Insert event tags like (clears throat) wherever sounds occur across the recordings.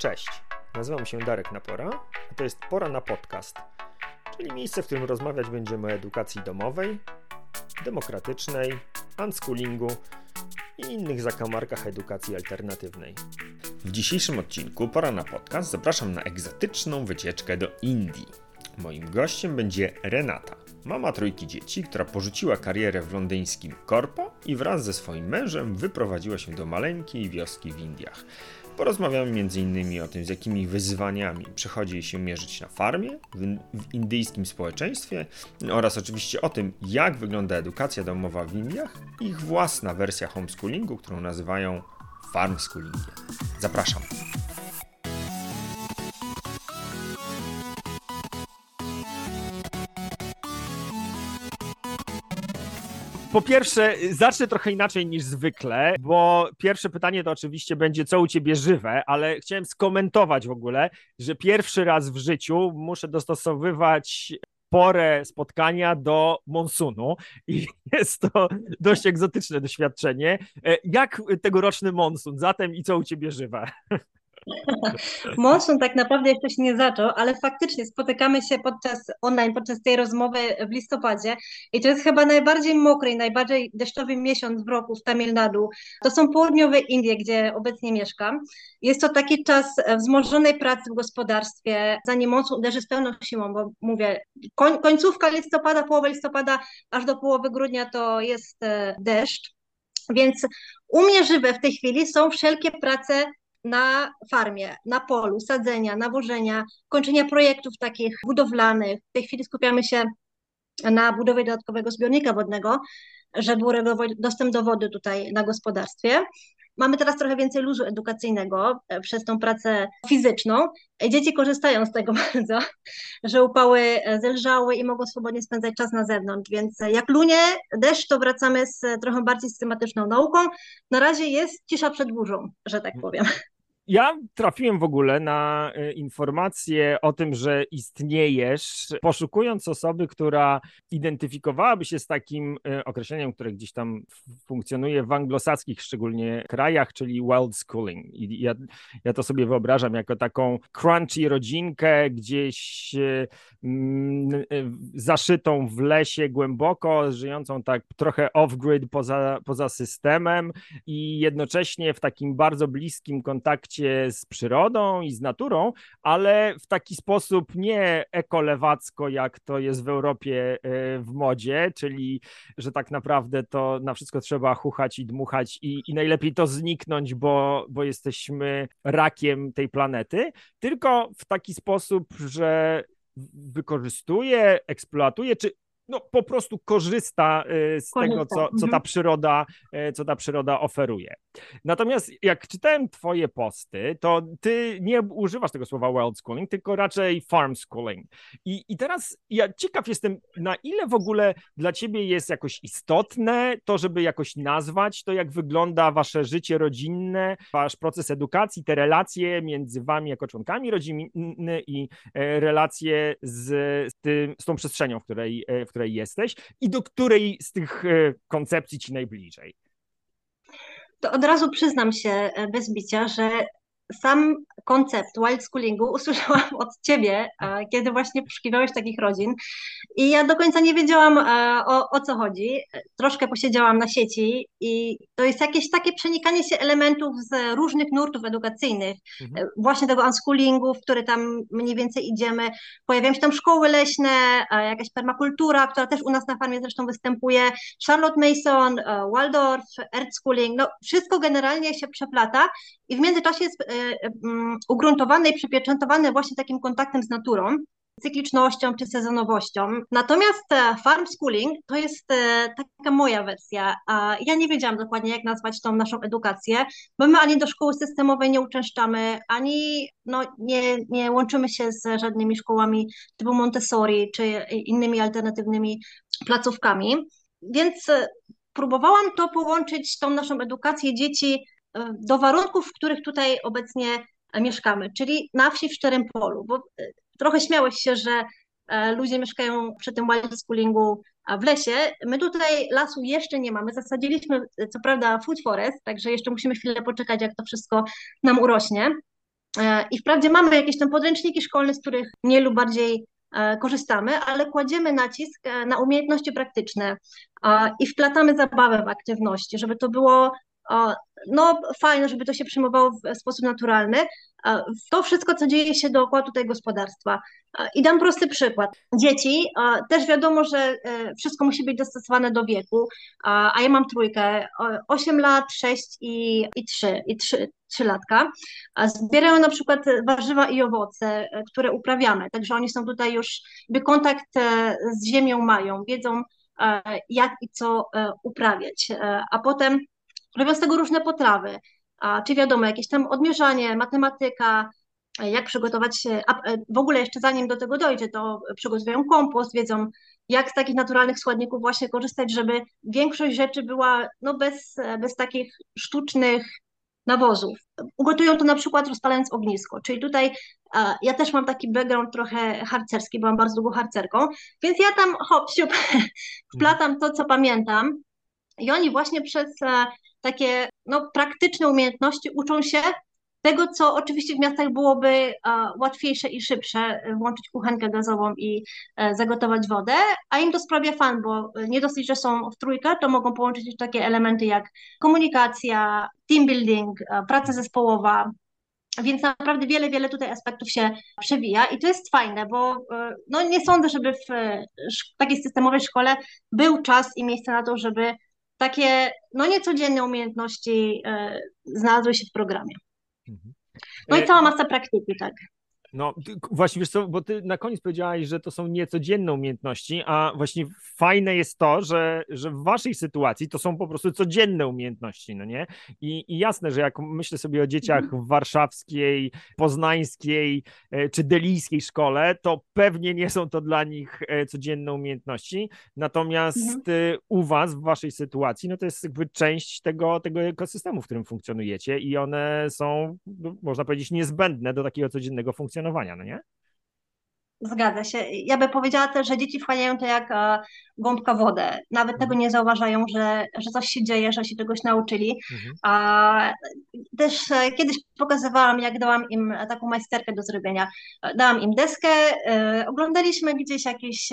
Cześć, nazywam się Darek Napora, a to jest Pora na Podcast, czyli miejsce, w którym rozmawiać będziemy o edukacji domowej, demokratycznej, unschoolingu i innych zakamarkach edukacji alternatywnej. W dzisiejszym odcinku Pora na Podcast zapraszam na egzotyczną wycieczkę do Indii. Moim gościem będzie Renata, mama trójki dzieci, która porzuciła karierę w londyńskim korpo i wraz ze swoim mężem wyprowadziła się do maleńkiej wioski w Indiach. Porozmawiamy m.in. o tym, z jakimi wyzwaniami przychodzi się mierzyć na farmie, w, w indyjskim społeczeństwie oraz oczywiście o tym, jak wygląda edukacja domowa w Indiach i ich własna wersja homeschoolingu, którą nazywają farmschoolingiem. Zapraszam. Po pierwsze, zacznę trochę inaczej niż zwykle, bo pierwsze pytanie to oczywiście będzie, co u ciebie żywe, ale chciałem skomentować w ogóle, że pierwszy raz w życiu muszę dostosowywać porę spotkania do monsunu i (laughs) jest to dość egzotyczne doświadczenie. Jak tegoroczny monsun zatem i co u ciebie żywe? (laughs) (laughs) Monsun tak naprawdę jeszcze się nie zaczął, ale faktycznie spotykamy się podczas online, podczas tej rozmowy w listopadzie i to jest chyba najbardziej mokry i najbardziej deszczowy miesiąc w roku w Tamil Nadu. To są południowe Indie, gdzie obecnie mieszkam. Jest to taki czas wzmożonej pracy w gospodarstwie, zanim monsun uderzy z pełną siłą, bo mówię, koń, końcówka listopada, połowa listopada, aż do połowy grudnia to jest e, deszcz. Więc u mnie żywe w tej chwili są wszelkie prace na farmie, na polu, sadzenia, nawożenia, kończenia projektów takich budowlanych. W tej chwili skupiamy się na budowie dodatkowego zbiornika wodnego, żeby uregulować dostęp do wody tutaj na gospodarstwie. Mamy teraz trochę więcej luzu edukacyjnego e, przez tą pracę fizyczną. Dzieci korzystają z tego (laughs) bardzo, że upały e, zelżały i mogą swobodnie spędzać czas na zewnątrz, więc jak lunie, deszcz, to wracamy z trochę bardziej systematyczną nauką. Na razie jest cisza przed burzą, że tak powiem. Ja trafiłem w ogóle na e, informację o tym, że istniejesz, poszukując osoby, która identyfikowałaby się z takim e, określeniem, które gdzieś tam funkcjonuje w anglosaskich szczególnie krajach, czyli wild schooling. I ja, ja to sobie wyobrażam jako taką crunchy rodzinkę gdzieś mm, zaszytą w lesie głęboko, żyjącą tak trochę off-grid poza, poza systemem i jednocześnie w takim bardzo bliskim kontakcie z przyrodą i z naturą, ale w taki sposób nie ekolewacko, jak to jest w Europie e, w modzie, czyli że tak naprawdę to na wszystko trzeba chuchać i dmuchać i, i najlepiej to zniknąć, bo, bo jesteśmy rakiem tej planety, tylko w taki sposób, że wykorzystuje, eksploatuje, czy no, po prostu korzysta y, z korzysta. tego, co, co, ta mhm. przyroda, y, co ta przyroda oferuje. Natomiast jak czytałem twoje posty, to ty nie używasz tego słowa world schooling, tylko raczej farm schooling. I, I teraz ja ciekaw jestem, na ile w ogóle dla ciebie jest jakoś istotne to, żeby jakoś nazwać to, jak wygląda wasze życie rodzinne, wasz proces edukacji, te relacje między wami jako członkami rodziny i e, relacje z, tym, z tą przestrzenią, w której, w której której jesteś i do której z tych e, koncepcji ci najbliżej? To od razu przyznam się e, bez bicia, że sam koncept wild schoolingu usłyszałam od ciebie, kiedy właśnie poszukiwałeś takich rodzin i ja do końca nie wiedziałam e, o, o co chodzi. Troszkę posiedziałam na sieci i to jest jakieś takie przenikanie się elementów z różnych nurtów edukacyjnych, mhm. E, właśnie tego unschoolingu, w który tam mniej więcej idziemy. Pojawiają się tam szkoły leśne, e, jakaś permakultura, która też u nas na farmie zresztą występuje, Charlotte Mason, Waldorf, Earth Schooling, no wszystko generalnie się przeplata i w międzyczasie jest ugruntowane i przypieczętowane właśnie takim kontaktem z naturą, cyklicznością czy sezonowością. Natomiast e, farm schooling to jest e, taka moja wersja. Ja nie wiedziałam dokładnie, jak nazwać tą naszą edukację, bo my ani do szkoły systemowej nie uczęszczamy, ani no, nie, nie łączymy się z żadnymi szkołami typu Montessori czy innymi alternatywnymi placówkami. Więc e, próbowałam to połączyć, tą naszą edukację dzieci do warunków, w których tutaj obecnie mieszkamy, czyli na wsi w Szczerym Polu, bo e, trochę śmiałeś się, że e, ludzie mieszkają przy tym wild schoolingu w lesie. My tutaj lasu jeszcze nie mamy. Zasadziliśmy, e, co prawda, food forest, także jeszcze musimy chwilę poczekać, jak to wszystko nam urośnie. I wprawdzie mamy jakieś tam podręczniki szkolne, z których mniej lub bardziej korzystamy, ale kładziemy nacisk na umiejętności praktyczne i wplatamy zabawę w aktywności, żeby to było no fajne, żeby to się przyjmowało w sposób naturalny. To wszystko, co dzieje się dookoła tutaj gospodarstwa. I dam prosty przykład. Dzieci, też wiadomo, że e, wszystko musi być dostosowane do wieku, a ja mam trójkę, 8 lat, 6 i, i 3, i 3, 3 latka. Zbierają na przykład warzywa i owoce, e, które uprawiamy, także oni są tutaj już, jakby kontakt e, z ziemią mają, wiedzą jak i co uprawiać, a potem robią z tego różne potrawy, a, czy wiadomo, jakieś tam odmierzanie, matematyka, jak przygotować, a w ogóle jeszcze zanim do tego dojdzie, to przygotują kompost, wiedzą jak z takich naturalnych składników właśnie korzystać, żeby większość rzeczy była no, bez, bez takich sztucznych nawozów. Ugotują to na przykład rozpalając ognisko, czyli tutaj a, ja też mam taki background trochę harcerski, byłam bardzo długo harcerką, więc ja tam hop, siup, (laughs) wplatam to, co pamiętam. I oni właśnie przez e, takie no, praktyczne umiejętności uczą się tego, co oczywiście w miastach byłoby e, łatwiejsze i szybsze, e, włączyć kuchenkę gazową i zagotować wodę, a im to sprawia fan, bo nie dosyć, że są w trójkę, to mogą połączyć też takie elementy jak komunikacja, team building, praca zespołowa, więc naprawdę wiele, wiele tutaj aspektów się przewija i to jest fajne, bo no, nie sądzę, żeby w takiej systemowej szkole był czas i miejsce na to, żeby takie no niecodzienne umiejętności e, znalazły się w programie. Mhm. No i e, cała masa praktyki, tak. No właśnie, wiesz co, bo ty na koniec powiedziałaś, że to są niecodzienne umiejętności, a właśnie fajne jest to, że, że w waszej sytuacji to są po prostu codzienne umiejętności, no nie? I, i jasne, że jak myślę sobie o dzieciach mhm. w warszawskiej, poznańskiej e, czy delijskiej szkole, to pewnie nie są to dla nich e, codzienne umiejętności, natomiast mhm. E, u was, w waszej sytuacji, no to jest jakby część tego, tego ekosystemu, w którym funkcjonujecie i one są, no, można powiedzieć, niezbędne do takiego codziennego funkcjonowania funkcjonowania, no nie? Zgadza się. Ja bym powiedziała też, że dzieci wchłaniają to jak e, gąbka wodę. Nawet tego mhm. nie zauważają, że, że coś się dzieje, że się czegoś nauczyli. Mhm. A też e, kiedyś pokazywałam, jak dałam im taką majsterkę do zrobienia. Dałam im deskę, e, oglądaliśmy gdzieś jakiś,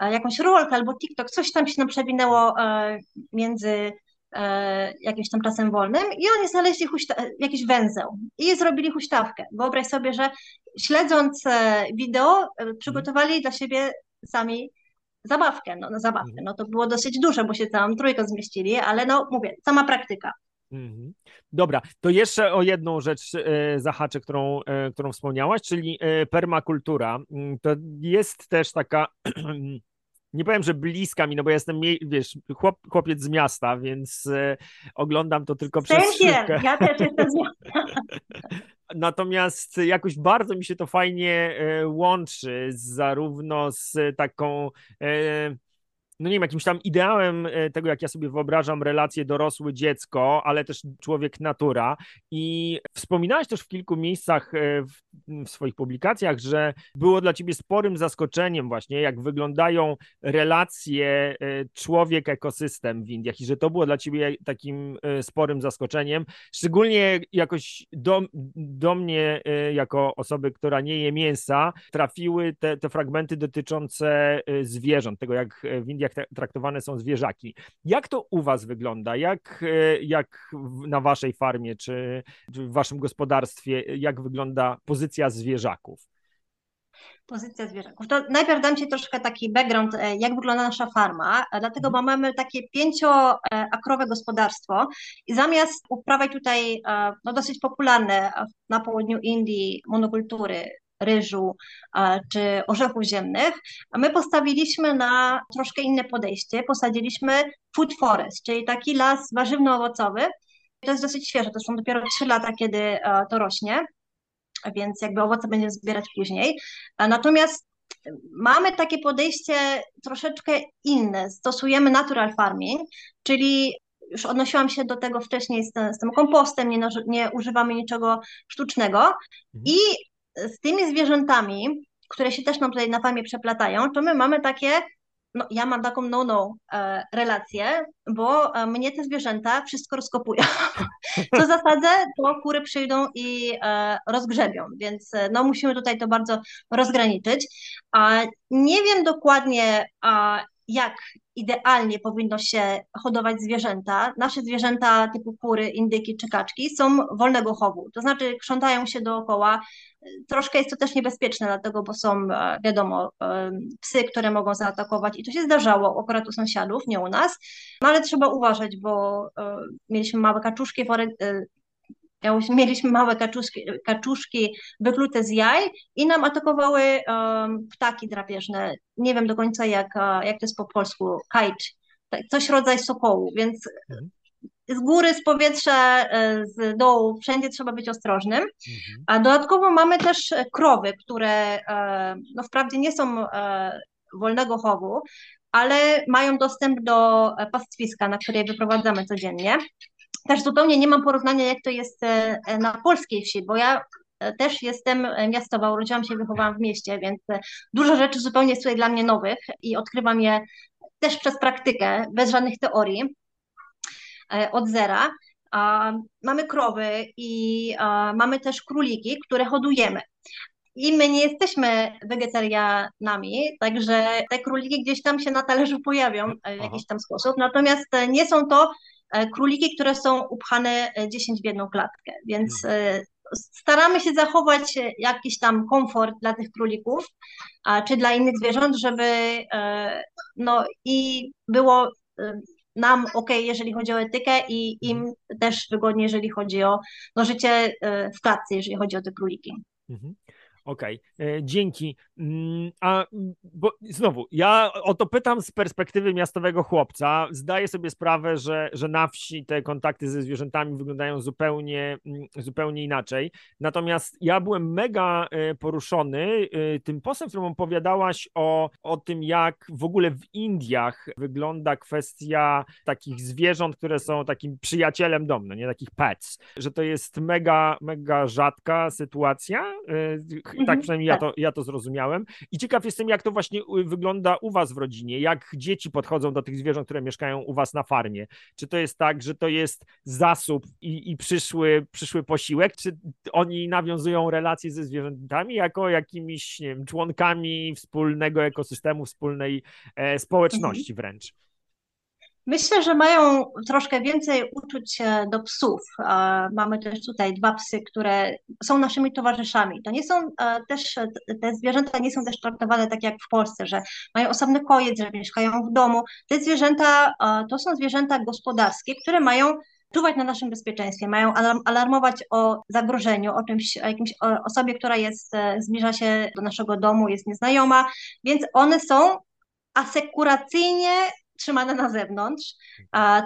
jakąś rolkę albo TikTok, coś tam się nam przewinęło między E, jakimś tam czasem wolnym i oni znaleźli jakiś węzeł i zrobili huśtawkę. Wyobraź sobie, że śledząc e, wideo e, przygotowali dla siebie sami zabawkę, no, no zabawkę, mhm. no to było dosyć duże, bo się całą trójkę zmieścili, ale no mówię, sama praktyka. Mhm. Dobra, to jeszcze o jedną rzecz zahaczę, którą, którą wspomniałaś, czyli permakultura. Mm, to jest też taka (clears throat) nie powiem, że bliska mi, no bo ja jestem, wiesz, chłop, chłopiec z miasta, więc e, oglądam to tylko przez szybkę. Ja też jestem z miasta. (laughs) Natomiast jakoś bardzo mi się to fajnie e, łączy, zarówno z taką e, no nie wiem, jakimś tam ideałem e, tego, jak ja sobie wyobrażam relacje dorosły-dziecko, ale też człowiek-natura. I wspominałeś też w kilku miejscach e, w, w, swoich publikacjach, że było dla ciebie sporym zaskoczeniem właśnie, jak wyglądają relacje e, człowiek-ekosystem w Indiach i że to było dla ciebie takim sporym zaskoczeniem. Szczególnie jakoś do, do mnie, jako osoby, która nie je mięsa, trafiły te, te fragmenty dotyczące zwierząt, tego jak w Indiach jak traktowane są zwierzaki. Jak to u Was wygląda? Jak, e, jak na Waszej farmie czy, w Waszym gospodarstwie, jak wygląda pozycja zwierzaków? Pozycja zwierzaków. To najpierw dam Ci troszkę taki background, e, jak wygląda nasza farma, e, dlatego bo mamy takie pięcioakrowe gospodarstwo i zamiast uprawiać tutaj no, dosyć popularne na południu Indii monokultury, ryżu czy orzechów ziemnych, a my postawiliśmy na troszkę inne podejście. Posadziliśmy food forest, czyli taki las warzywno-owocowy. To jest dosyć świeże, to są dopiero 3 lata, kiedy to rośnie, więc jakby owoce będziemy zbierać później. Natomiast mamy takie podejście troszeczkę inne. Stosujemy natural farming, czyli już odnosiłam się do tego wcześniej z, z tym kompostem, nie, nie używamy niczego sztucznego mhm. i z tymi zwierzętami, które się też nam tutaj na farmie przeplatają, to my mamy takie no, ja mam taką no-no e, relację, bo e, mnie te zwierzęta wszystko rozkopują. Co (laughs) zasadzę, to kury przyjdą i e, rozgrzebią, więc e, no, musimy tutaj to bardzo rozgraniczyć. A nie wiem dokładnie, a, jak idealnie powinno się hodować zwierzęta. Nasze zwierzęta typu kury, indyki czy kaczki są wolnego chowu, to znaczy krzątają się dookoła. Troszkę jest to też niebezpieczne, dlatego, bo są, e, wiadomo, e, psy, które mogą zaatakować i to się zdarzało akurat u sąsiadów, nie u nas, no ale trzeba uważać, bo e, mieliśmy małe kaczuszki, mieliśmy małe kaczuszki, kaczuszki wyplute z jaj i nam atakowały um, ptaki drapieżne. Nie wiem do końca jak, jak to jest po polsku, kajcz, tak, coś rodzaj sokołu, więc mhm. z góry, z powietrza, e, z dołu, wszędzie trzeba być ostrożnym. Mhm. A dodatkowo mamy też krowy, które e, no wprawdzie nie są e, wolnego chowu, ale mają dostęp do pastwiska, na które je wyprowadzamy codziennie też zupełnie nie mam porównania, jak to jest e, e, na polskiej wsi, bo ja e, też jestem miastowa, urodziłam się i wychowałam w mieście, więc dużo rzeczy zupełnie jest tutaj dla mnie nowych i odkrywam je też przez praktykę, bez żadnych teorii, od zera. Mamy krowy i mamy też króliki, które hodujemy. I my nie jesteśmy wegetarianami, także te króliki gdzieś tam się na talerzu pojawią w jakiś tam sposób. Natomiast nie są to króliki, które są upchane 10 e, w jedną klatkę, więc e, staramy się zachować jakiś tam komfort dla tych królików, czy dla innych zwierząt, żeby no i było nam ok, jeżeli chodzi o etykę i im mhm. też wygodnie, jeżeli chodzi o no, życie w klatce, jeżeli chodzi o te króliki. Mhm. Okej, okay. dzięki. Mm, a bo znowu, ja o to pytam z perspektywy miastowego chłopca. Zdaję sobie sprawę, że, że na wsi te kontakty ze zwierzętami wyglądają zupełnie, mm, zupełnie inaczej. Natomiast ja byłem mega e, poruszony e, tym postem, w którym opowiadałaś o, o tym, jak w ogóle w Indiach wygląda kwestia takich zwierząt, które są takim przyjacielem domu, nie takich pets, że to jest mega, mega rzadka sytuacja. Tak mhm, przynajmniej tak. Ja, to, ja to zrozumiałem. I ciekaw jestem, jak to właśnie wygląda u was w rodzinie, jak dzieci podchodzą do tych zwierząt, które mieszkają u was na farmie. Czy to jest tak, że to jest zasób i, i przyszły, przyszły posiłek, czy oni nawiązują relacje ze zwierzętami jako jakimiś nie wiem, członkami wspólnego ekosystemu, wspólnej e, społeczności mhm. wręcz? Myślę, że mają troszkę więcej uczuć do psów. Mamy też tutaj dwa psy, które są naszymi towarzyszami. To nie są e, też, te zwierzęta nie są też traktowane tak jak w Polsce, że mają osobny kojec, że mieszkają w domu. Te zwierzęta to są zwierzęta gospodarskie, które mają czuwać na naszym bezpieczeństwie, mają alarmować o zagrożeniu, o czymś, o jakimś osobie, która jest, e, zbliża się do naszego domu, jest nieznajoma, więc one są asekuracyjnie trzymane na zewnątrz,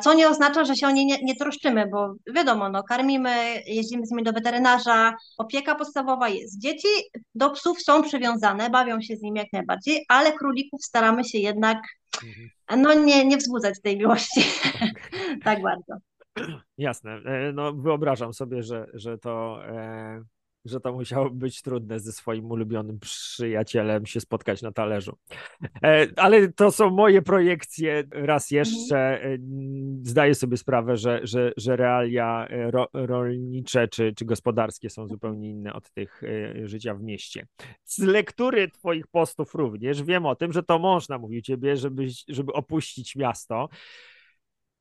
co nie oznacza, że się o nie nie, nie troszczymy, bo wiadomo, no, karmimy, jeździmy z nimi do weterynarza, opieka podstawowa jest. Dzieci do psów są przywiązane, bawią się z nimi jak najbardziej, ale królików staramy się jednak mhm. no, nie, nie wzbudzać tej miłości tak (laughs) bardzo. Jasne. E, no, wyobrażam sobie, że, że to. Że to musiało być trudne ze swoim ulubionym przyjacielem się spotkać na talerzu. E, ale to są moje projekcje. Raz jeszcze e, zdaję sobie sprawę, że, że, że realia e, ro, rolnicze czy, czy gospodarskie są zupełnie inne od tych życia w mieście. Z lektury Twoich postów również wiem o tym, że to można, mówił Ciebie, żeby, żeby opuścić miasto.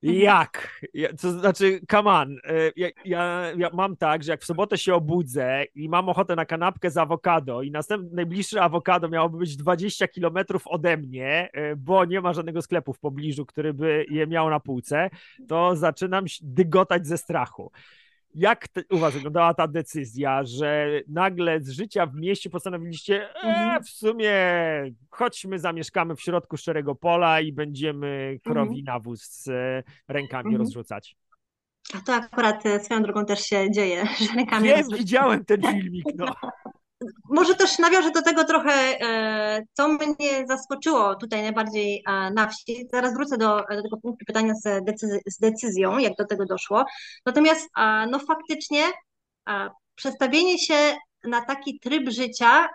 Mhm. Jak? To znaczy, come on. E, ja, ja, ja, mam tak, że jak w sobotę się obudzę i mam ochotę na kanapkę z awokado i następny, najbliższy awokado miałoby być 20 kilometrów ode mnie, e, bo nie ma żadnego sklepu w pobliżu, który by je miał na półce, to zaczynam dygotać ze strachu. Jak te, u was wyglądała ta decyzja, że nagle z życia w mieście postanowiliście, e, mhm. w sumie chodźmy, zamieszkamy w środku szczerego pola i będziemy krowi mhm. nawóz z rękami mhm. rozrzucać? A to akurat e, swoją drogą też się dzieje, (laughs) że rękami Nie, widziałem ten filmik, no. (laughs) może też nawiążę do tego trochę, e, co mnie zaskoczyło tutaj najbardziej e, na wsi. Zaraz wrócę do, do tego punktu pytania z, z decyzją, jak do tego doszło. Natomiast no faktycznie przestawienie się na taki tryb życia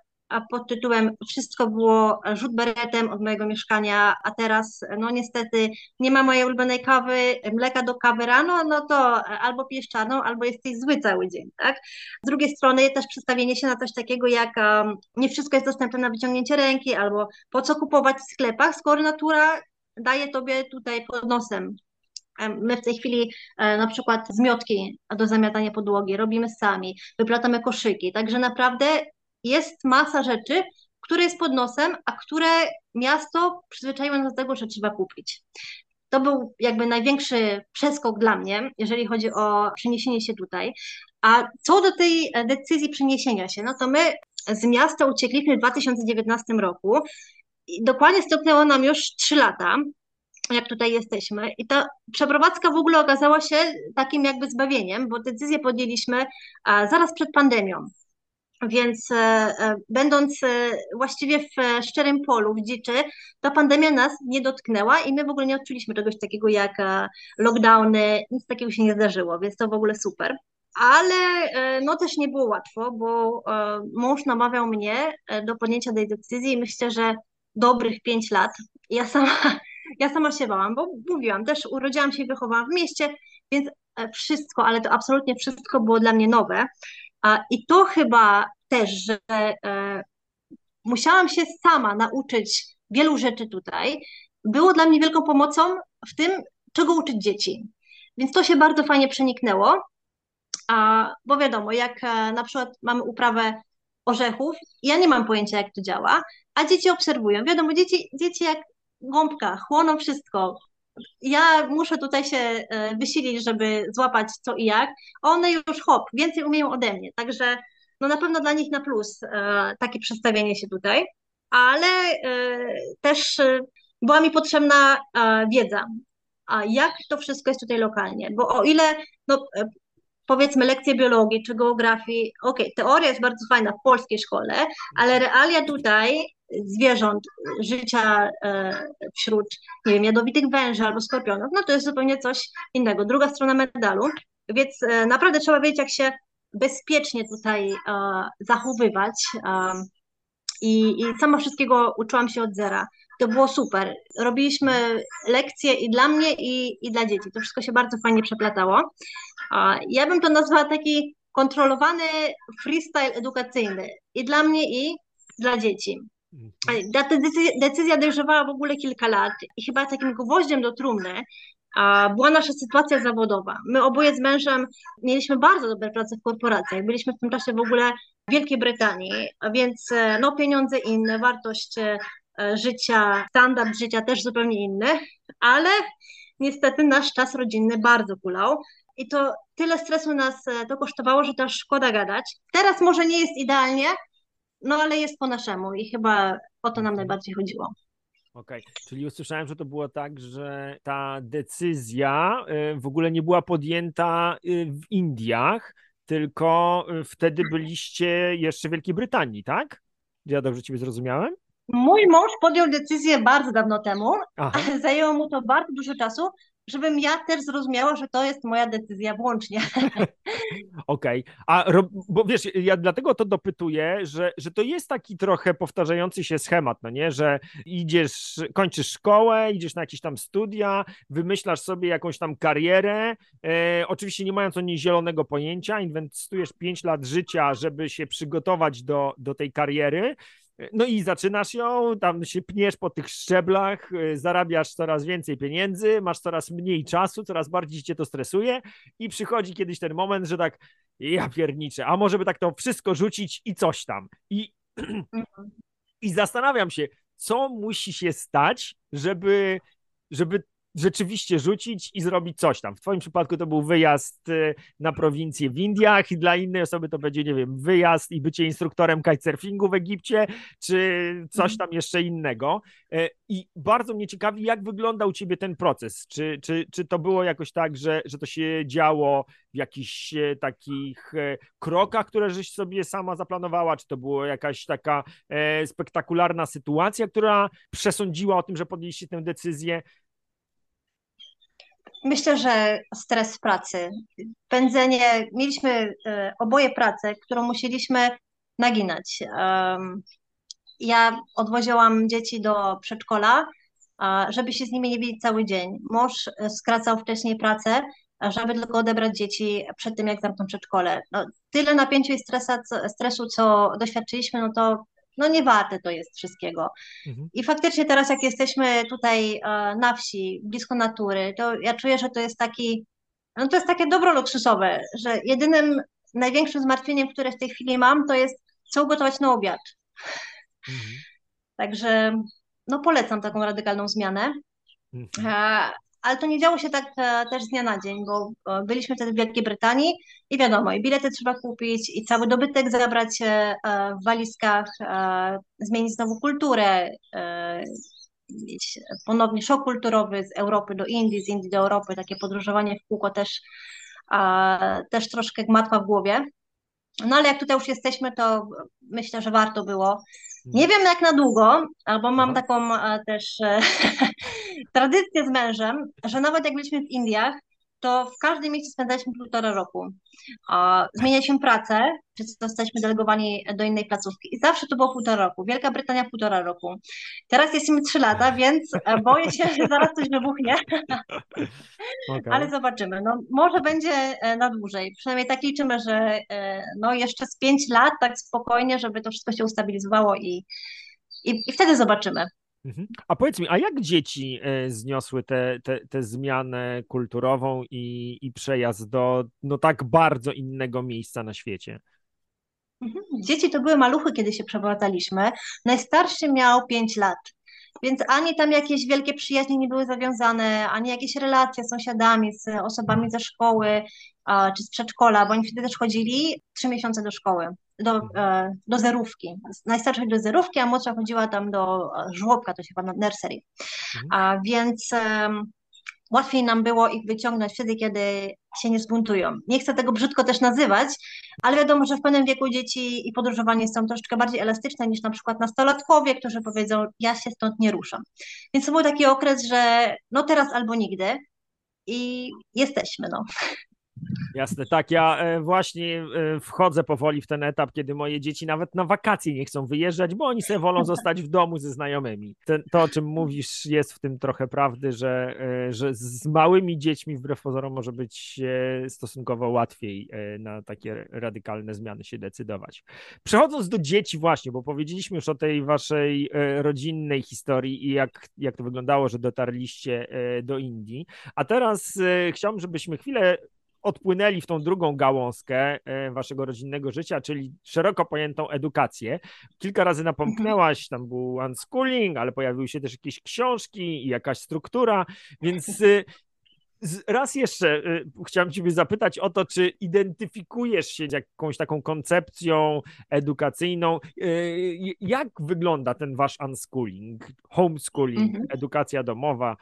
pod tytułem Wszystko było rzut beretem od mojego mieszkania, a teraz no niestety nie ma mojej ulubionej kawy, mleka do kawy rano, no to albo pijesz czarną, albo jesteś zły cały dzień, tak? Z drugiej strony też przedstawienie się na coś takiego jak um, nie wszystko jest dostępne na wyciągnięcie ręki, albo po co kupować w sklepach, skoro natura daje tobie tutaj pod nosem My w tej chwili e, na przykład zmiotki do zamiatania podłogi robimy sami, wyplatamy koszyki, także naprawdę jest masa rzeczy, które jest pod nosem, a które miasto przyzwyczaiło nas do tego, że trzeba kupić. To był jakby największy przeskok dla mnie, jeżeli chodzi o przeniesienie się tutaj. A co do tej decyzji przeniesienia się, no to my z miasta uciekliśmy w 2019 roku. I dokładnie stopnęło nam już 3 lata jak tutaj jesteśmy. I ta przeprowadzka w ogóle okazała się takim jakby zbawieniem, bo decyzję podjęliśmy zaraz przed pandemią. Więc e, e, będąc e, właściwie w szczerym polu, w dziczy, ta pandemia nas nie dotknęła i my w ogóle nie odczuliśmy czegoś takiego jak lockdowny, nic takiego się nie zdarzyło, więc to w ogóle super. Ale no też nie było łatwo, bo mąż namawiał mnie do podjęcia tej decyzji i myślę, że dobrych pięć lat. Ja sama (laughs) ja sama się bałam, bo mówiłam, też urodziłam się i wychowałam w mieście, więc wszystko, ale to absolutnie wszystko było dla mnie nowe. I to chyba też, że e, musiałam się sama nauczyć wielu rzeczy tutaj, było dla mnie wielką pomocą w tym, czego uczyć dzieci. Więc to się bardzo fajnie przeniknęło, bo wiadomo, jak e, na przykład mamy uprawę orzechów, ja nie mam pojęcia, jak to działa, a dzieci obserwują. Wiadomo, dzieci, dzieci jak gąbka, chłoną wszystko. Ja muszę tutaj się e, wysilić, żeby złapać co i jak. One już hop, więcej umieją ode mnie. Także no na pewno dla nich na plus e, takie przedstawienie się tutaj, ale e, też była mi potrzebna wiedza, a jak to wszystko jest tutaj lokalnie, bo o ile no, powiedzmy lekcje biologii czy geografii, ok, teoria jest bardzo fajna w polskiej szkole, ale realia tutaj zwierząt, życia e, wśród, nie wiem, jadowitych węży albo skorpionów, no to jest zupełnie coś innego. Druga strona medalu, więc e, naprawdę trzeba wiedzieć, jak się bezpiecznie tutaj e, zachowywać i, i sama wszystkiego uczyłam się od zera. To było super. Robiliśmy lekcje i dla mnie, i, i dla dzieci. To wszystko się bardzo fajnie przeplatało. Ja bym to nazwała taki kontrolowany freestyle edukacyjny i dla mnie, i dla dzieci. Ta decyzja, decyzja dojrzewała w ogóle kilka lat i chyba takim gwoździem do trumny była nasza sytuacja zawodowa. My oboje z mężem mieliśmy bardzo dobre prace w korporacjach. Byliśmy w tym czasie w ogóle w Wielkiej Brytanii, więc e, no, pieniądze inne, wartość e, życia, standard życia też zupełnie inny, ale niestety nasz czas rodzinny bardzo kulał. I to tyle stresu nas e, to kosztowało, że to szkoda gadać. Teraz może nie jest idealnie, no ale jest po naszemu i chyba o to nam najbardziej chodziło. Okej, okay. czyli usłyszałem, że to było tak, że ta decyzja y, w ogóle nie była podjęta w Indiach, tylko wtedy byliście jeszcze w Wielkiej Brytanii, tak? Ja dobrze Ciebie zrozumiałem? Mój mąż podjął decyzję bardzo dawno temu, Aha. (laughs) zajęło mu to bardzo dużo czasu, żebym ja też zrozumiała, że to jest moja decyzja włącznie. (laughs) Okej, okay. a bo wiesz, ja dlatego to dopytuję, że, że to jest taki trochę powtarzający się schemat, no nie, że idziesz, kończysz szkołę, idziesz na jakieś tam studia, wymyślasz sobie jakąś tam karierę, e, oczywiście nie mając o niej zielonego pojęcia, inwestujesz 5 lat życia, żeby się przygotować do, do tej kariery, no i zaczynasz ją, tam się pniesz po tych szczeblach, y, zarabiasz coraz więcej pieniędzy, masz coraz mniej czasu, coraz bardziej cię to stresuje i przychodzi kiedyś ten moment, że tak ja pierniczę, a może by tak to wszystko rzucić i coś tam. I, i zastanawiam się, co musi się stać, żeby, żeby rzeczywiście rzucić i zrobić coś tam. W Twoim przypadku to był wyjazd y, na prowincję w Indiach i dla innej osoby to będzie, nie wiem, wyjazd i bycie instruktorem kitesurfingu w Egipcie, czy coś mhm. tam jeszcze innego. E, I bardzo mnie ciekawi, jak wyglądał u Ciebie ten proces. Czy, czy, czy to było jakoś tak, że, że to się działo w jakichś e, takich e, krokach, które żeś sobie sama zaplanowała, czy to była jakaś taka spektakularna sytuacja, która przesądziła o tym, że podjęliście tę decyzję, Myślę, że stres pracy, pędzenie, mieliśmy e, oboje pracę, którą musieliśmy naginać. ja odwoziłam dzieci do przedszkola, żeby się z nimi nie widzieć cały dzień. Mąż skracał wcześniej pracę, żeby tylko odebrać dzieci przed tym, jak zamkną przedszkole. No, tyle napięciu i stresa, stresu, co doświadczyliśmy, no to no nie warte to jest wszystkiego. Mhm. I faktycznie teraz, jak jesteśmy tutaj e, na wsi, blisko natury, to ja czuję, że to jest taki, no to jest takie dobro luksusowe, że jedynym największym zmartwieniem, które w tej chwili mam, to jest co ugotować na obiad. Mhm. Także no polecam taką radykalną zmianę. Mhm. E, ale to nie działo się tak e, też z dnia na dzień, bo e, byliśmy wtedy w Wielkiej Brytanii i wiadomo, i bilety trzeba kupić, i cały dobytek zabrać e, w walizkach, zmienić znowu kulturę, mieć ponownie szok kulturowy z Europy do Indii, z Indii do Europy, takie podróżowanie w kółko też, też troszkę gmatwa w głowie. No ale jak tutaj już jesteśmy, to myślę, że warto było. Nie wiem jak na długo, albo mam taką też (laughs) tradycję z mężem, że nawet jak byliśmy w Indiach, to w każdym miejscu spędzaliśmy półtora roku. Zmienialiśmy pracę, czy zostaliśmy delegowani do innej placówki i zawsze to było półtora roku. Wielka Brytania półtora roku. Teraz jesteśmy trzy lata, więc e, boję się, że zaraz coś wybuchnie. Okay. Ale zobaczymy. No, może będzie e, na dłużej. Przynajmniej tak liczymy, że e, no, jeszcze z pięć lat tak spokojnie, żeby to wszystko się ustabilizowało i, i, i wtedy zobaczymy. Mhm. A powiedz mi, a jak dzieci e, zniosły tę te, te, te zmianę kulturową i, i przejazd do no tak bardzo innego miejsca na świecie? Mhm. Dzieci to były maluchy, kiedy się przeprowadzaliśmy. Najstarszy miał 5 lat, więc ani tam jakieś wielkie przyjaźnie nie były zawiązane, ani jakieś relacje z sąsiadami, z osobami ze szkoły czy z przedszkola, bo oni wtedy też chodzili trzy miesiące do szkoły do, e, do zerówki. Najstarsza do zerówki, a młodsza chodziła tam do e, żłobka, to się chyba nursery. Mhm. A więc łatwiej nam było ich wyciągnąć wtedy, kiedy się nie zbuntują. Nie chcę tego brzydko też nazywać, ale wiadomo, że w pewnym wieku dzieci i podróżowanie są troszeczkę bardziej elastyczne niż na przykład nastolatkowie, którzy powiedzą, ja się stąd nie ruszam. Więc to był taki okres, że no teraz albo nigdy i jesteśmy, no. Jasne, tak. Ja e, właśnie e, wchodzę powoli w ten etap, kiedy moje dzieci nawet na wakacje nie chcą wyjeżdżać, bo oni sobie wolą (laughs) zostać w domu ze znajomymi. To, o czym mówisz, jest w tym trochę prawdy, że, e, że z małymi dziećmi wbrew pozorom może być stosunkowo łatwiej na takie radykalne zmiany się decydować. Przechodząc do dzieci właśnie, bo powiedzieliśmy już o tej waszej rodzinnej historii i jak, jak to wyglądało, że dotarliście do Indii, a teraz chciałbym, żebyśmy chwilę odpłynęli w tą drugą gałązkę e, waszego rodzinnego życia, czyli szeroko pojętą edukację. Kilka razy napomknęłaś, tam był unschooling, ale pojawiły się też jakieś książki i jakaś struktura, więc (laughs) e, Raz jeszcze e, chciałem Ciebie zapytać o to, czy identyfikujesz się z jakąś taką koncepcją edukacyjną? Jak wygląda ten wasz unschooling, homeschooling, mhm. edukacja domowa?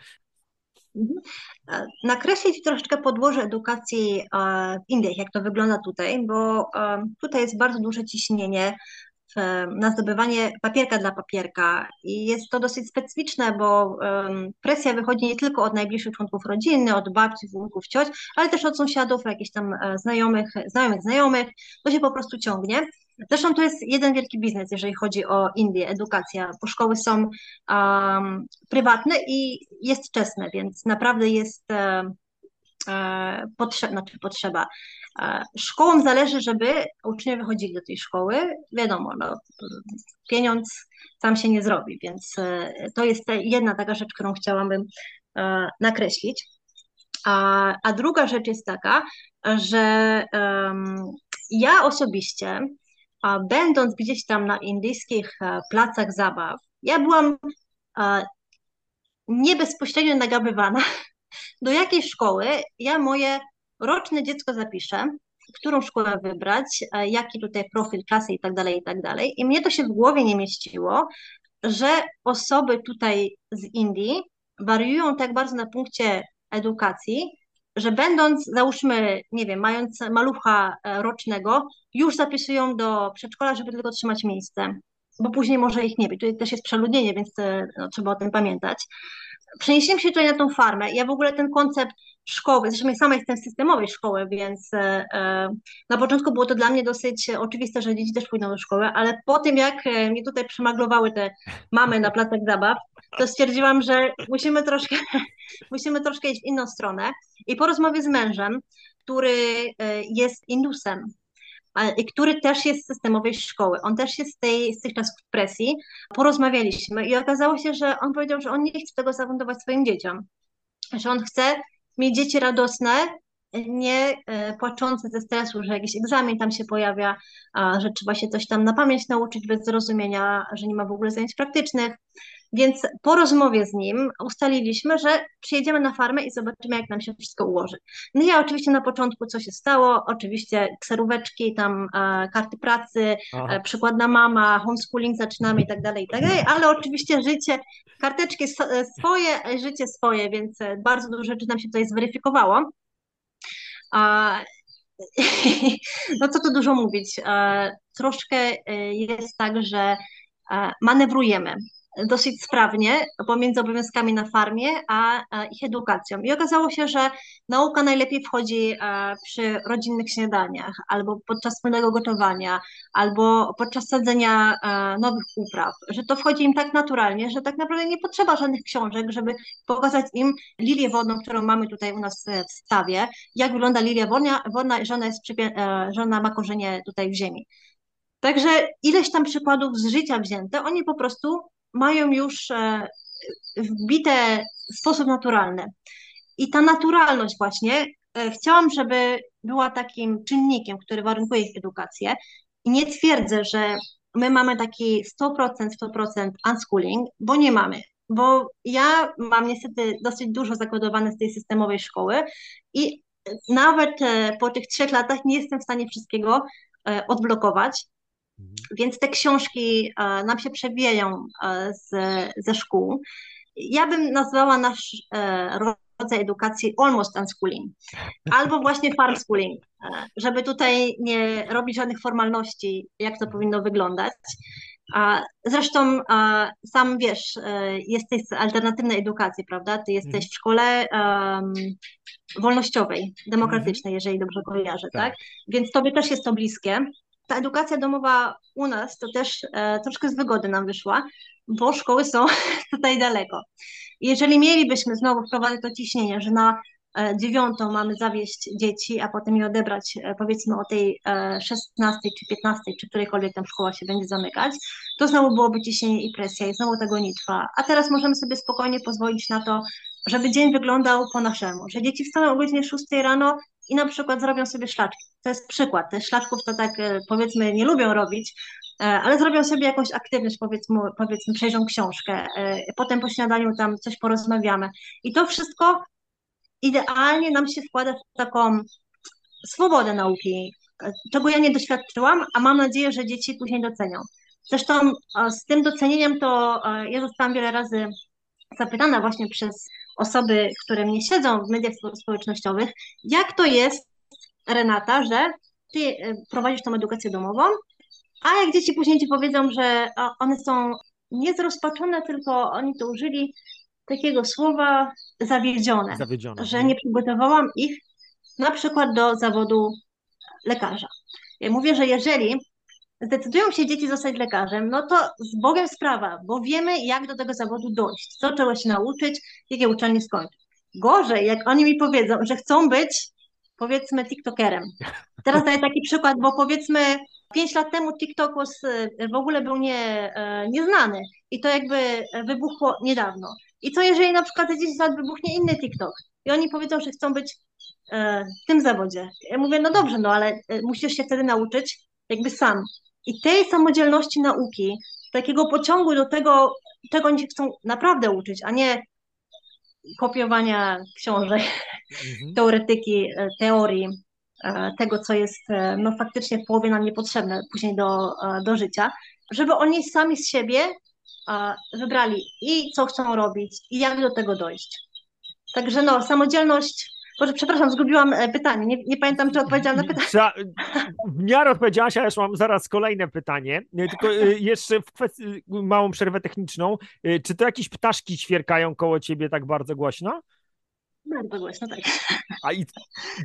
Mhm. E, nakreślić troszeczkę podłoże edukacji e, w Indiach, jak to wygląda tutaj, bo e, tutaj jest bardzo duże ciśnienie na zdobywanie papierka dla papierka i jest to dosyć specyficzne, bo presja wychodzi nie tylko od najbliższych członków rodziny, od babci, wujków, cioć, ale też od sąsiadów, jakichś tam znajomych, znajomych, znajomych, to się po prostu ciągnie. Zresztą to jest jeden wielki biznes, jeżeli chodzi o Indię, edukacja, bo szkoły są um, prywatne i jest wczesne, więc naprawdę jest e, e, potrzeba, znaczy potrzeba. E, szkołom zależy, żeby uczniowie chodzili do tej szkoły. Wiadomo, no, pieniądz sam się nie zrobi, więc to jest jedna taka rzecz, którą chciałabym nakreślić. A, a druga rzecz jest taka, że um, ja osobiście będąc gdzieś tam na indyjskich e, placach zabaw, ja byłam e, nie bezpośrednio nagabywana (laughs) do jakiej szkoły ja moje roczne dziecko zapiszę, którą szkołę wybrać, e, jaki tutaj profil klasy i tak dalej, i tak dalej. I mnie to się w głowie nie mieściło, że osoby tutaj z Indii wariują tak bardzo na punkcie edukacji, że będąc, załóżmy, nie wiem, mając malucha e, rocznego, już zapisują do przedszkola, żeby tylko trzymać miejsce, bo później może ich nie być. Tutaj też jest przeludnienie, więc e, no, trzeba o tym pamiętać. Przenieśliśmy się tutaj na tą farmę. Ja w ogóle ten koncept szkoły, zresztą ja sama jestem z systemowej szkoły, więc e, na początku było to dla mnie dosyć oczywiste, że dzieci też pójdą do szkoły, ale po tym jak mnie tutaj przemaglowały te mamy na placach zabaw, to stwierdziłam, że musimy troszkę, (laughs) musimy troszkę iść w inną stronę i po rozmowie z mężem, który jest indusem, i który też jest z systemowej szkoły. On też jest z, tej, z tych czasów presji. Porozmawialiśmy i okazało się, że on powiedział, że on nie chce tego zafundować swoim dzieciom. Że on chce mieć dzieci radosne, nie e, płaczące ze stresu, że jakiś egzamin tam się pojawia, że trzeba się coś tam na pamięć nauczyć bez zrozumienia, że nie ma w ogóle zajęć praktycznych. Więc po rozmowie z nim ustaliliśmy, że przyjedziemy na farmę i zobaczymy, jak nam się wszystko ułoży. No ja oczywiście na początku, co się stało, oczywiście kseróweczki, tam e, karty pracy, e, przykładna mama, homeschooling zaczynamy i tak dalej, i tak dalej, ale oczywiście życie, karteczki e, swoje, życie swoje, więc e, bardzo dużo rzeczy nam się tutaj zweryfikowało. A, (laughs) no co tu dużo mówić, e, troszkę jest tak, że manewrujemy dosyć sprawnie pomiędzy obowiązkami na farmie a, ich edukacją. I okazało się, że nauka najlepiej wchodzi e, przy rodzinnych śniadaniach, albo podczas wspólnego gotowania, albo podczas sadzenia e, nowych upraw, że to wchodzi im tak naturalnie, że tak naprawdę nie potrzeba żadnych książek, żeby pokazać im lilię wodną, którą mamy tutaj u nas w stawie, jak wygląda lilia wodna, wodna żona, jest e, żona ma korzenie tutaj w ziemi. Także ileś tam przykładów z życia wzięte, oni po prostu mają już e, wbite w sposób naturalny. I ta naturalność właśnie e, chciałam, żeby była takim czynnikiem, który warunkuje ich edukację. I nie twierdzę, że my mamy taki 100%, 100% unschooling, bo nie mamy. Bo ja mam niestety dosyć dużo zakodowane z tej systemowej szkoły i nawet e, po tych trzech latach nie jestem w stanie wszystkiego odblokować. Mhm. Więc te książki e, nam się przewijają e, z, ze szkół. Ja bym nazwała nasz e, rodzaj edukacji almost unschooling, albo właśnie farm schooling, żeby tutaj nie robić żadnych formalności, jak to powinno wyglądać. Zresztą sam wiesz, jesteś z alternatywnej edukacji, prawda? Ty jesteś mhm. w szkole um, wolnościowej, demokratycznej, mhm. jeżeli dobrze kojarzę, tak. tak? Więc tobie też jest to bliskie ta edukacja domowa u nas to też e, troszkę z wygody nam wyszła, bo szkoły są (laughs) tutaj daleko. Jeżeli mielibyśmy znowu wprowadzić to ciśnienie, że na e, dziewiątą mamy zawieść dzieci, a potem je odebrać e, powiedzmy o tej e, 16 czy 15, czy którejkolwiek tam szkoła się będzie zamykać, to znowu byłoby ciśnienie i presja i znowu tego nie trwa. A teraz możemy sobie spokojnie pozwolić na to, żeby dzień wyglądał po naszemu, że dzieci wstaną o godzinie 6 rano i na przykład zrobią sobie szlaczki. To jest przykład. Te szlaczków to tak e, powiedzmy nie lubią robić, e, ale zrobią sobie jakąś aktywność, powiedzmy, powiedzmy przejrzą książkę, e, potem po śniadaniu tam coś porozmawiamy. I to wszystko idealnie nam się wkłada w taką swobodę nauki, czego ja nie doświadczyłam, a mam nadzieję, że dzieci później docenią. Zresztą z tym docenieniem to ja zostałam wiele razy zapytana właśnie przez osoby, które mnie siedzą w mediach społecznościowych, jak to jest, Renata, że ty e, prowadzisz tą edukację domową, a jak dzieci później ci powiedzą, że one są niezrozpaczone, tylko oni to użyli takiego słowa zawiedzione, zawiedzione. że nie przygotowałam ich na przykład do zawodu lekarza. Ja mówię, że jeżeli zdecydują się dzieci zostać lekarzem, no to z Bogiem sprawa, bo wiemy, jak do tego zawodu dojść, co trzeba się nauczyć, jakie uczelnie skończyć. Gorzej, jak oni mi powiedzą, że chcą być, powiedzmy, TikTokerem. Teraz daję taki przykład, bo powiedzmy, pięć lat temu TikTok was, w ogóle był nie, e, nieznany i to jakby wybuchło niedawno. I co jeżeli na przykład za 10 lat wybuchnie inny TikTok i oni powiedzą, że chcą być e, w tym zawodzie. Ja mówię, no dobrze, no ale e, musisz się wtedy nauczyć jakby sam. I tej samodzielności nauki, takiego pociągu do tego, czego oni się chcą naprawdę uczyć, a nie kopiowania książek, mhm. teoretyki, e, teorii, e, tego, co jest e, no, faktycznie w połowie nam niepotrzebne później do, do życia, żeby oni sami z siebie wybrali i co chcą robić, i jak do tego dojść. Także no, samodzielność Boże, przepraszam, zgubiłam e, pytanie. Nie, nie pamiętam, czy odpowiedziałam na pytanie. Trzeba, w miarę odpowiedziałaś, a już mam zaraz kolejne pytanie. Tylko e, jeszcze w kwestii, małą przerwę techniczną. E, czy to jakieś ptaszki ćwierkają koło ciebie tak bardzo głośno? Bardzo głośno, tak. A i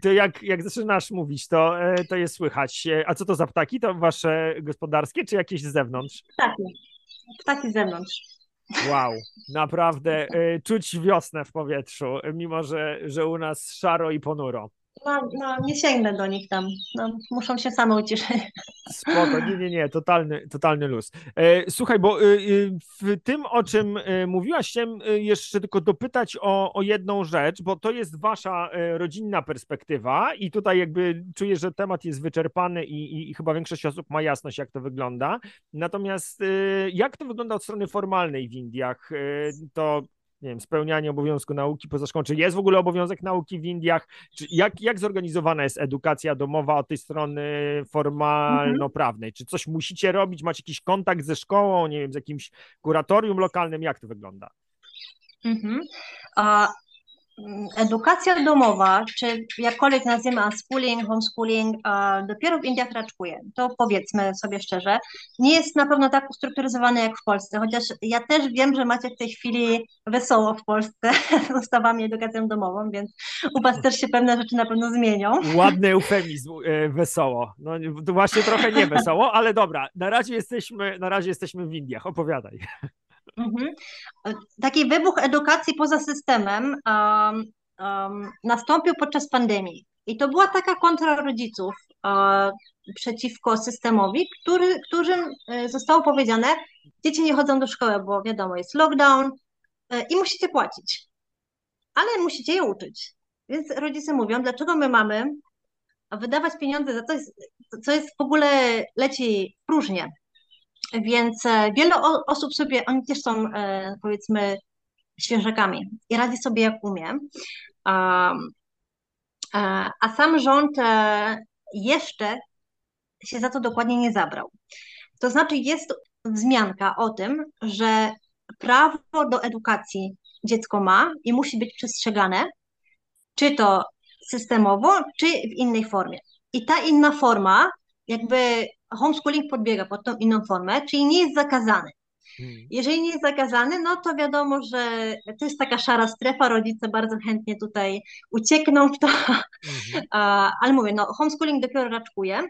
to jak, jak zaczynasz mówić, to, e, to jest słychać. A co to za ptaki? To wasze gospodarskie, czy jakieś z zewnątrz? Ptaki. Ptaki z zewnątrz. Wow, naprawdę e, czuć wiosnę w powietrzu, mimo że, że u nas szaro i ponuro. No, no, nie sięgnę do nich tam. No, muszą się same uciszyć. Spoko, nie, nie, nie, totalny, totalny luz. E, słuchaj, bo e, e, w tym, o czym mówiłaś, chciałem jeszcze tylko dopytać o, o jedną rzecz, bo to jest wasza rodzinna perspektywa i tutaj jakby czuję, że temat jest wyczerpany i, i, i chyba większość osób ma jasność, jak to wygląda. Natomiast jak to wygląda od strony formalnej w Indiach? To nie wiem, spełnianie obowiązku nauki poza szkołą, czy jest w ogóle obowiązek nauki w Indiach, czy jak, jak zorganizowana jest edukacja domowa od tej strony formalno-prawnej, czy coś musicie robić, macie jakiś kontakt ze szkołą, nie wiem, z jakimś kuratorium lokalnym, jak to wygląda? Mhm. Edukacja domowa, czy jakkolwiek nazwiemy unschooling, homeschooling, dopiero w Indiach raczkuje. To powiedzmy sobie szczerze. Nie jest na pewno tak ustrukturyzowane jak w Polsce, chociaż ja też wiem, że macie w tej chwili wesoło w Polsce (laughs) z ustawami edukacją domową, więc u Was też się pewne rzeczy na pewno zmienią. Ładny eufemizm, e, wesoło. No właśnie trochę nie wesoło, ale dobra, na razie jesteśmy, na razie jesteśmy w Indiach, opowiadaj. Mhm. Taki wybuch edukacji poza systemem um, um, nastąpił podczas pandemii. I to była taka kontra rodziców uh, przeciwko systemowi, który, którym e, zostało powiedziane, dzieci nie chodzą do szkoły, bo wiadomo, jest lockdown i musicie płacić, ale musicie je uczyć. Więc rodzice mówią, dlaczego my mamy wydawać pieniądze za coś, co jest w ogóle leci w próżnię. Więc e, wiele osób sobie, oni też są e, powiedzmy świeżakami i radzi sobie jak umie. A, a sam rząd e, jeszcze się za to dokładnie nie zabrał. To znaczy jest wzmianka o tym, że prawo do edukacji dziecko ma i musi być przestrzegane, czy to systemowo, czy w innej formie. I ta inna forma jakby homeschooling podbiega pod tą inną formę, czyli nie jest zakazany. Hmm. Jeżeli nie jest zakazany, no to wiadomo, że to jest taka szara strefa, rodzice bardzo chętnie tutaj uciekną w to, mhm. (laughs) ale mówię, no homeschooling dopiero raczkuje.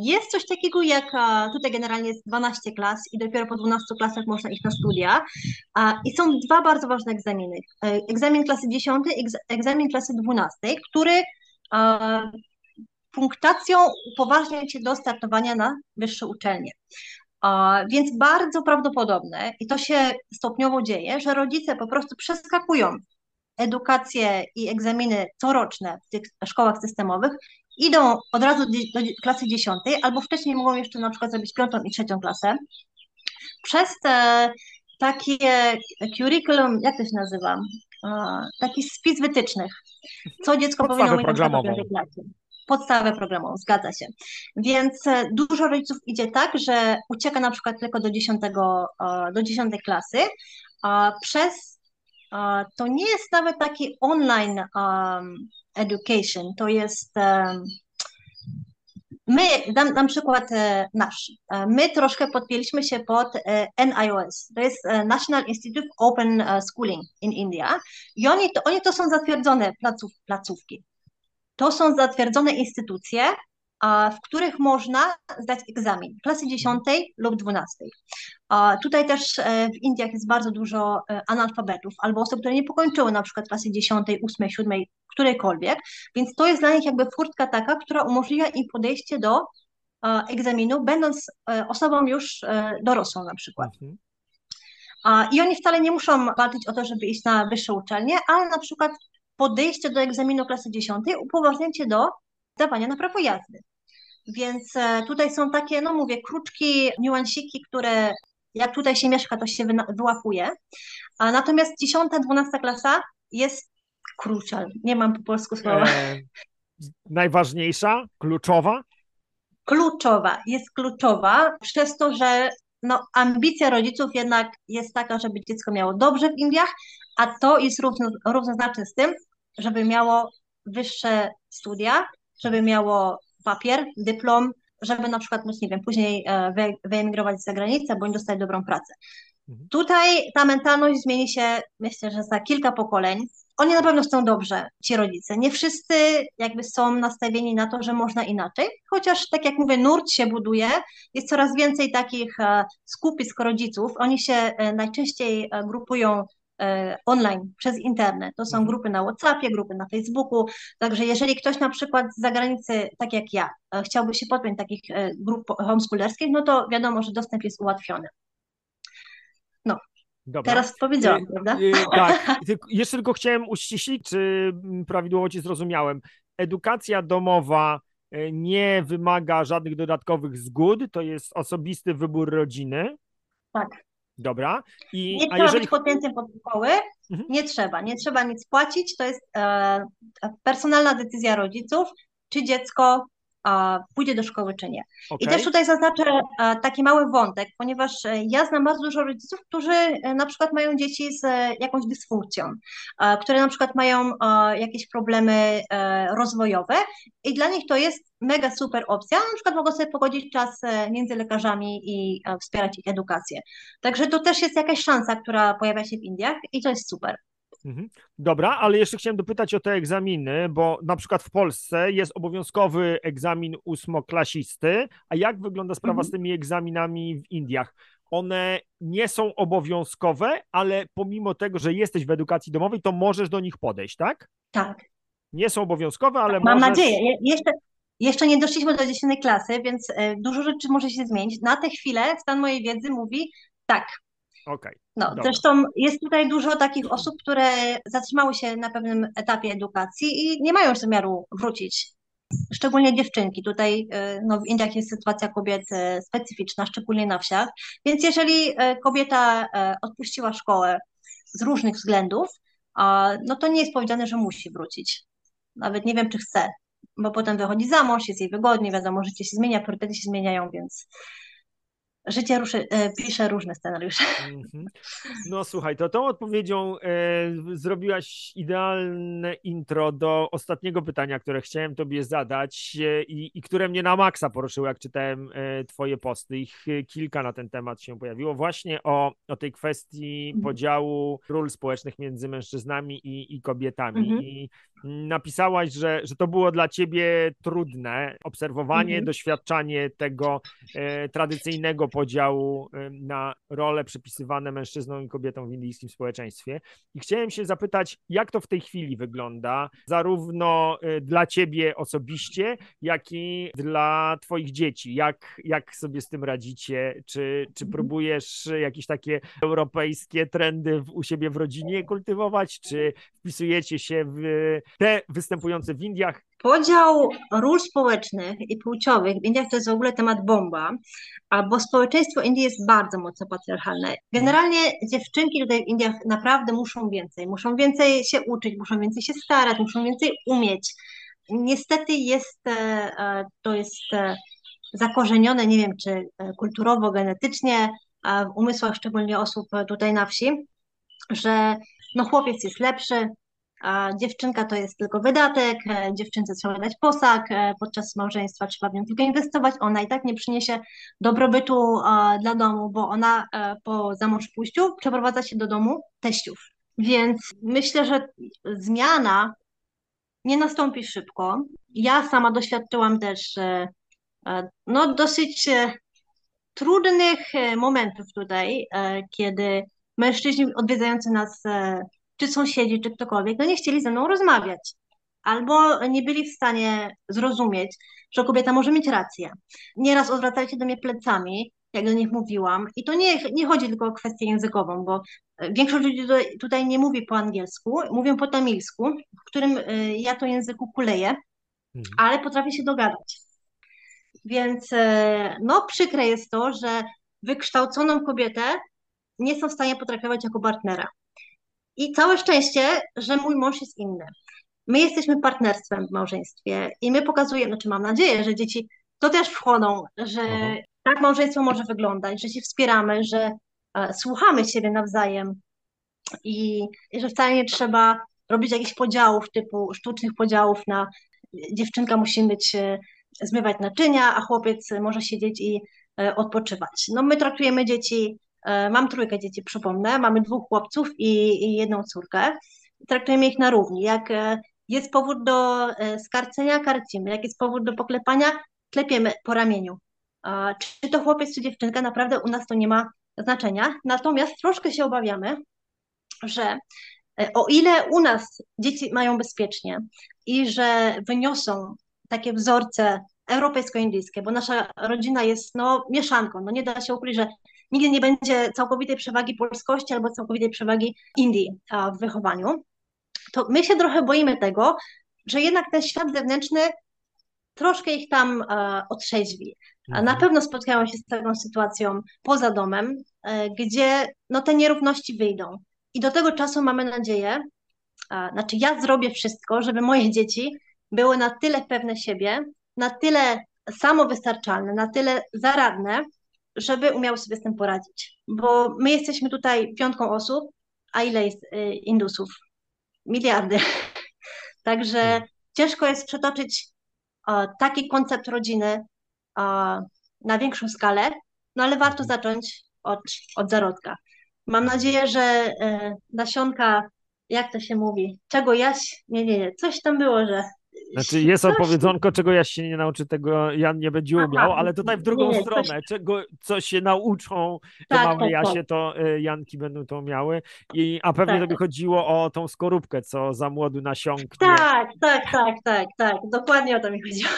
Jest coś takiego jak, tutaj generalnie jest 12 klas i dopiero po 12 klasach można iść na studia i są dwa bardzo ważne egzaminy. E, egzamin klasy 10, egzamin klasy 12, który punktacją upoważnia cię do startowania na wyższe uczelnie. Więc bardzo prawdopodobne, i to się stopniowo dzieje, że rodzice po prostu przeskakują edukację i egzaminy coroczne w tych szkołach systemowych, idą od razu do klasy dziesiątej, albo wcześniej mogą jeszcze na przykład zrobić piątą i trzecią klasę. Przez te takie curriculum, jak to się nazywa? Taki spis wytycznych, co dziecko powinno mieć na klasie podstawę programową, zgadza się. Więc e, dużo rodziców idzie tak, że ucieka na przykład tylko do 10, do 10 klasy, a przez to nie jest nawet taki online um, education, to jest um, My, dam, przykład e, nasz. E, my troszkę podpięliśmy się pod NIOS, to jest National Institute of Open Schooling in India i oni to, oni to są zatwierdzone placów, placówki. To są zatwierdzone instytucje, w których można zdać egzamin klasy 10 lub 12. Tutaj też e, w Indiach jest bardzo dużo e, analfabetów albo osób, które nie pokończyły na przykład klasy 10, 8, 7, którejkolwiek, więc to jest dla nich jakby furtka taka, która umożliwia im podejście do egzaminu, będąc e, osobą już dorosłą na przykład. Mhm. I oni wcale nie muszą walczyć o to, żeby iść na wyższe uczelnie, ale na przykład podejście do egzaminu klasy 10 upoważniacie do zdawania na prawo jazdy. Więc e, tutaj są takie, no mówię, kruczki, niuansiki, które jak tutaj się mieszka, to się wyłapuje. A natomiast 10, 12 klasa jest crucial. Nie mam po polsku słowa. E, najważniejsza, kluczowa? Kluczowa, jest kluczowa przez to, że no, ambicja rodziców jednak jest taka, żeby dziecko miało dobrze w Indiach, a to jest równo, równoznaczne z tym, żeby miało wyższe studia, żeby miało papier, dyplom, żeby na przykład móc, nie wiem, później e, wyemigrować za granicę bądź dostać dobrą pracę. Mhm. Tutaj ta mentalność zmieni się, myślę, że za kilka pokoleń, oni na pewno są dobrze, ci rodzice. Nie wszyscy jakby są nastawieni na to, że można inaczej, chociaż tak jak mówię, nurt się buduje, jest coraz więcej takich e, skupisk rodziców. Oni się e, najczęściej e, grupują online przez internet. To są mhm. grupy na WhatsAppie, grupy na Facebooku. Także jeżeli ktoś na przykład z zagranicy, tak jak ja, chciałby się podpiąć takich grup homeschoolerskich, no to wiadomo, że dostęp jest ułatwiony. No, Dobra. Teraz powiedziałam, y, prawda? Y, tak. (laughs) Jeszcze tylko chciałem uściślić, czy prawidłowo Cię zrozumiałem. Edukacja domowa y, nie wymaga żadnych dodatkowych zgód, to jest osobisty wybór rodziny. Tak. Dobra. I, nie trzeba jeżeli... być podpiętym pod szkoły, mhm. nie trzeba, nie trzeba nic płacić, to jest e, personalna decyzja rodziców, czy dziecko pójdzie do szkoły czy nie. Okay. I też tutaj zaznaczę e, taki mały wątek, ponieważ e, ja znam bardzo dużo rodziców, którzy e, na przykład mają dzieci z jakąś dysfunkcją, które na przykład mają jakieś problemy rozwojowe i dla nich to jest mega super opcja, na przykład mogą sobie pogodzić czas między lekarzami i wspierać ich edukację. Także to też jest jakaś szansa, która pojawia się w Indiach i to jest super. Mhm. Dobra, ale jeszcze chciałem dopytać o te egzaminy, bo na przykład w Polsce jest obowiązkowy egzamin ósmoklasisty, a jak wygląda sprawa mhm. z tymi egzaminami w Indiach? One nie są obowiązkowe, ale pomimo tego, że jesteś w edukacji domowej, to możesz do nich podejść, tak? Tak. Nie są obowiązkowe, ale Mam możesz... nadzieję. Je jeszcze, jeszcze nie doszliśmy do dziesiątej klasy, więc e, dużo rzeczy może się zmienić. Na tę chwilę stan mojej wiedzy mówi tak, Okay, no, dobra. zresztą jest tutaj dużo takich osób, które zatrzymały się na pewnym etapie edukacji i nie mają zamiaru wrócić. Szczególnie dziewczynki. Tutaj y, no, w Indiach jest sytuacja kobiet y, specyficzna, szczególnie na wsiach. Więc jeżeli y, kobieta odpuściła szkołę z różnych względów, no to nie jest powiedziane, że musi wrócić. Nawet nie wiem, czy chce, bo potem wychodzi za mąż, jest jej wygodnie, wiadomo, życie się zmienia, priorytety się zmieniają, więc życie ruszy, e, pisze różne scenariusze. Mm-hmm. (laughs) No słuchaj, to tą odpowiedzią e, zrobiłaś idealne intro do ostatniego pytania, które chciałem tobie zadać e, i, i, które mnie na maksa poruszyło, jak czytałem twoje posty. Ich kilka na ten temat się pojawiło. Właśnie o, o tej kwestii mm-hmm. podziału ról społecznych między mężczyznami i, i kobietami. Mm-hmm. I napisałaś, że, że to było dla ciebie trudne obserwowanie, mhm. doświadczanie tego e, tradycyjnego podziału na role przypisywane mężczyznom i kobietom w indyjskim społeczeństwie. I chciałem się zapytać, jak to w tej chwili wygląda, zarówno e, dla ciebie osobiście, jak i dla twoich dzieci. Jak, jak sobie z tym radzicie? Czy, czy mhm. próbujesz jakieś takie europejskie trendy w, u siebie w rodzinie kultywować, czy wpisujecie się w te występujące w Indiach? Podział ról społecznych i płciowych w Indiach to jest w ogóle temat bomba, bo społeczeństwo Indii jest bardzo mocno patriarchalne. Generalnie dziewczynki tutaj w Indiach naprawdę muszą więcej, muszą więcej się uczyć, muszą więcej się starać, muszą więcej umieć. Niestety jest, e, e, to jest e, zakorzenione, nie wiem czy kulturowo, genetycznie, w umysłach szczególnie osób tutaj na wsi, że no chłopiec jest lepszy, dziewczynka to jest tylko wydatek, e, dziewczynce trzeba dać posag, e, podczas małżeństwa trzeba w nią tylko inwestować, ona i tak nie przyniesie dobrobytu dla domu, bo ona e, po zamąż pójściu przeprowadza się do domu teściów. Więc myślę, że zmiana nie nastąpi szybko. Ja sama doświadczyłam też no, dosyć trudnych momentów tutaj, kiedy mężczyźni odwiedzający nas czy sąsiedzi, czy ktokolwiek, no nie chcieli ze mną rozmawiać. Albo nie byli w stanie zrozumieć, że kobieta może mieć rację. Nieraz odwracali się do mnie plecami, jak do nich mówiłam. I to nie, nie chodzi tylko o kwestię językową, bo e, większość ludzi tutaj, nie mówi po angielsku, mówią po tamilsku, w którym e, ja to języku kuleję, mhm. ale potrafię się dogadać. Więc e, no przykre jest to, że wykształconą kobietę nie są w stanie potraktować jako partnera. I całe szczęście, że mój mąż jest inny. My jesteśmy partnerstwem w małżeństwie i my pokazujemy, znaczy mam nadzieję, że dzieci to też wchodzą, że Aha. tak małżeństwo może wyglądać, że się wspieramy, że e, słuchamy siebie nawzajem i, i że wcale nie trzeba robić jakichś podziałów typu sztucznych podziałów na dziewczynka musi być e, zmywać naczynia, a chłopiec może siedzieć i e, odpoczywać. No my traktujemy dzieci mam trójkę dzieci, przypomnę. Mamy dwóch chłopców i, i jedną córkę. traktujemy ich na równi. Jak e, jest powód do e, skarcenia, karcimy. Jak jest powód do poklepania, klepiemy po ramieniu. Czy to chłopiec, czy dziewczynka, naprawdę u nas to nie ma znaczenia. Natomiast troszkę się obawiamy, że o ile u nas dzieci mają bezpiecznie i że wyniosą takie wzorce europejsko-indyjskie, bo nasza rodzina jest no, mieszanką. No, nie da się ukryć, że nigdy nie będzie całkowitej przewagi polskości albo całkowitej przewagi Indii w wychowaniu. To my się trochę boimy tego, że jednak ten świat zewnętrzny troszkę ich tam e, otrzeźwi. Mhm. Na pewno spotkają się z taką sytuacją poza domem, e, gdzie no, te nierówności wyjdą. I do tego czasu mamy nadzieję, znaczy ja zrobię wszystko, żeby moje dzieci były na tyle pewne siebie, na tyle samowystarczalne, na tyle zaradne, żeby umiały sobie z tym poradzić. Bo my jesteśmy tutaj piątką osób, a ile jest y, Indusów? Miliardy. (laughs) Także hmm. ciężko jest przetoczyć taki koncept rodziny na większą skalę, no ale warto hmm. zacząć od, od zarodka. Mam nadzieję, że y, nasionka, jak to się mówi, czego jaś, nie, nie, nie, coś tam było, że znaczy jest opowiedzonko, czego ja się nie nauczy, tego Jan nie będzie umiał, ale tutaj w drugą nie, stronę, coś... czego, co się nauczą to tak, tak, Jasie, tak. to y, Janki będą to miały. I, a pewnie tak. to by chodziło o tą skorupkę, co za młodu nasiąknie. Tak, tak, tak, tak, tak, dokładnie o to mi chodziło.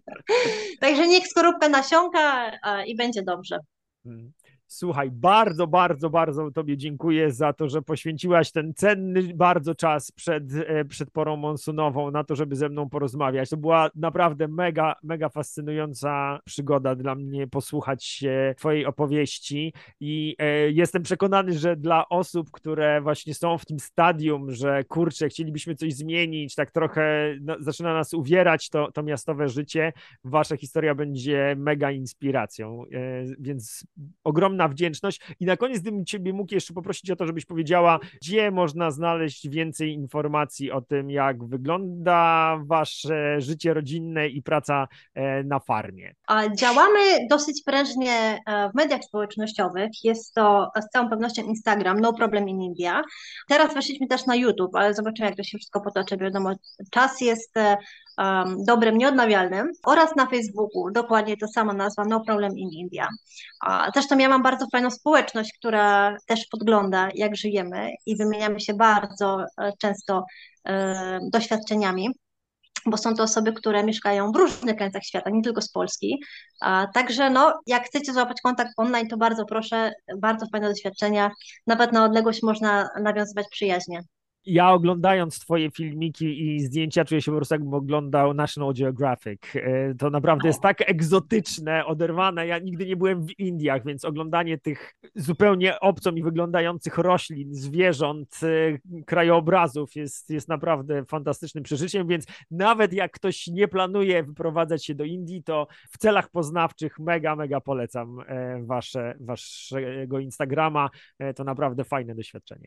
(laughs) Także niech skorupka nasiąka i będzie dobrze. Hmm. Słuchaj, bardzo, bardzo, bardzo Tobie dziękuję za to, że poświęciłaś ten cenny bardzo czas przed, e, przed porą monsunową na to, żeby ze mną porozmawiać. To była naprawdę mega, mega fascynująca przygoda dla mnie posłuchać Twojej opowieści i e, jestem przekonany, że dla osób, które właśnie są w tym stadium, że kurczę, chcielibyśmy coś zmienić, tak trochę no, zaczyna nas uwierać to, to miastowe życie, Wasza historia będzie mega inspiracją, e, więc ogromna ogromna wdzięczność. I na koniec gdybym Ciebie mógł jeszcze poprosić o to, żebyś powiedziała, gdzie można znaleźć więcej informacji o tym, jak wygląda Wasze życie rodzinne i praca e, na farmie. Działamy dosyć prężnie e, w mediach społecznościowych. Jest to z całą pewnością Instagram, No Problem in India. Teraz weszliśmy też na YouTube, ale zobaczymy, jak to się wszystko potoczy. Wiadomo, czas jest e, um, dobrem nieodnawialnym oraz na Facebooku, dokładnie to sama nazwa No Problem in India. A, zresztą ja mam bardzo fajną społeczność, która też podgląda, jak żyjemy i wymieniamy się bardzo e, często e, doświadczeniami bo są to osoby, które mieszkają w różnych krańcach świata, nie tylko z Polski. A, także no, jak chcecie złapać kontakt online, to bardzo proszę, bardzo fajne doświadczenia. Nawet na odległość można nawiązywać przyjaźnie ja oglądając twoje filmiki i zdjęcia czuję się po prostu jakbym oglądał National Geographic. E, to naprawdę jest tak egzotyczne, oderwane. Ja nigdy nie byłem w Indiach, więc oglądanie tych zupełnie obco mi wyglądających roślin, zwierząt, e, krajobrazów jest, jest naprawdę fantastycznym przeżyciem, więc nawet jak ktoś nie planuje wyprowadzać się do Indii, to w celach poznawczych mega, mega polecam e, wasze, waszego Instagrama. To naprawdę fajne doświadczenie.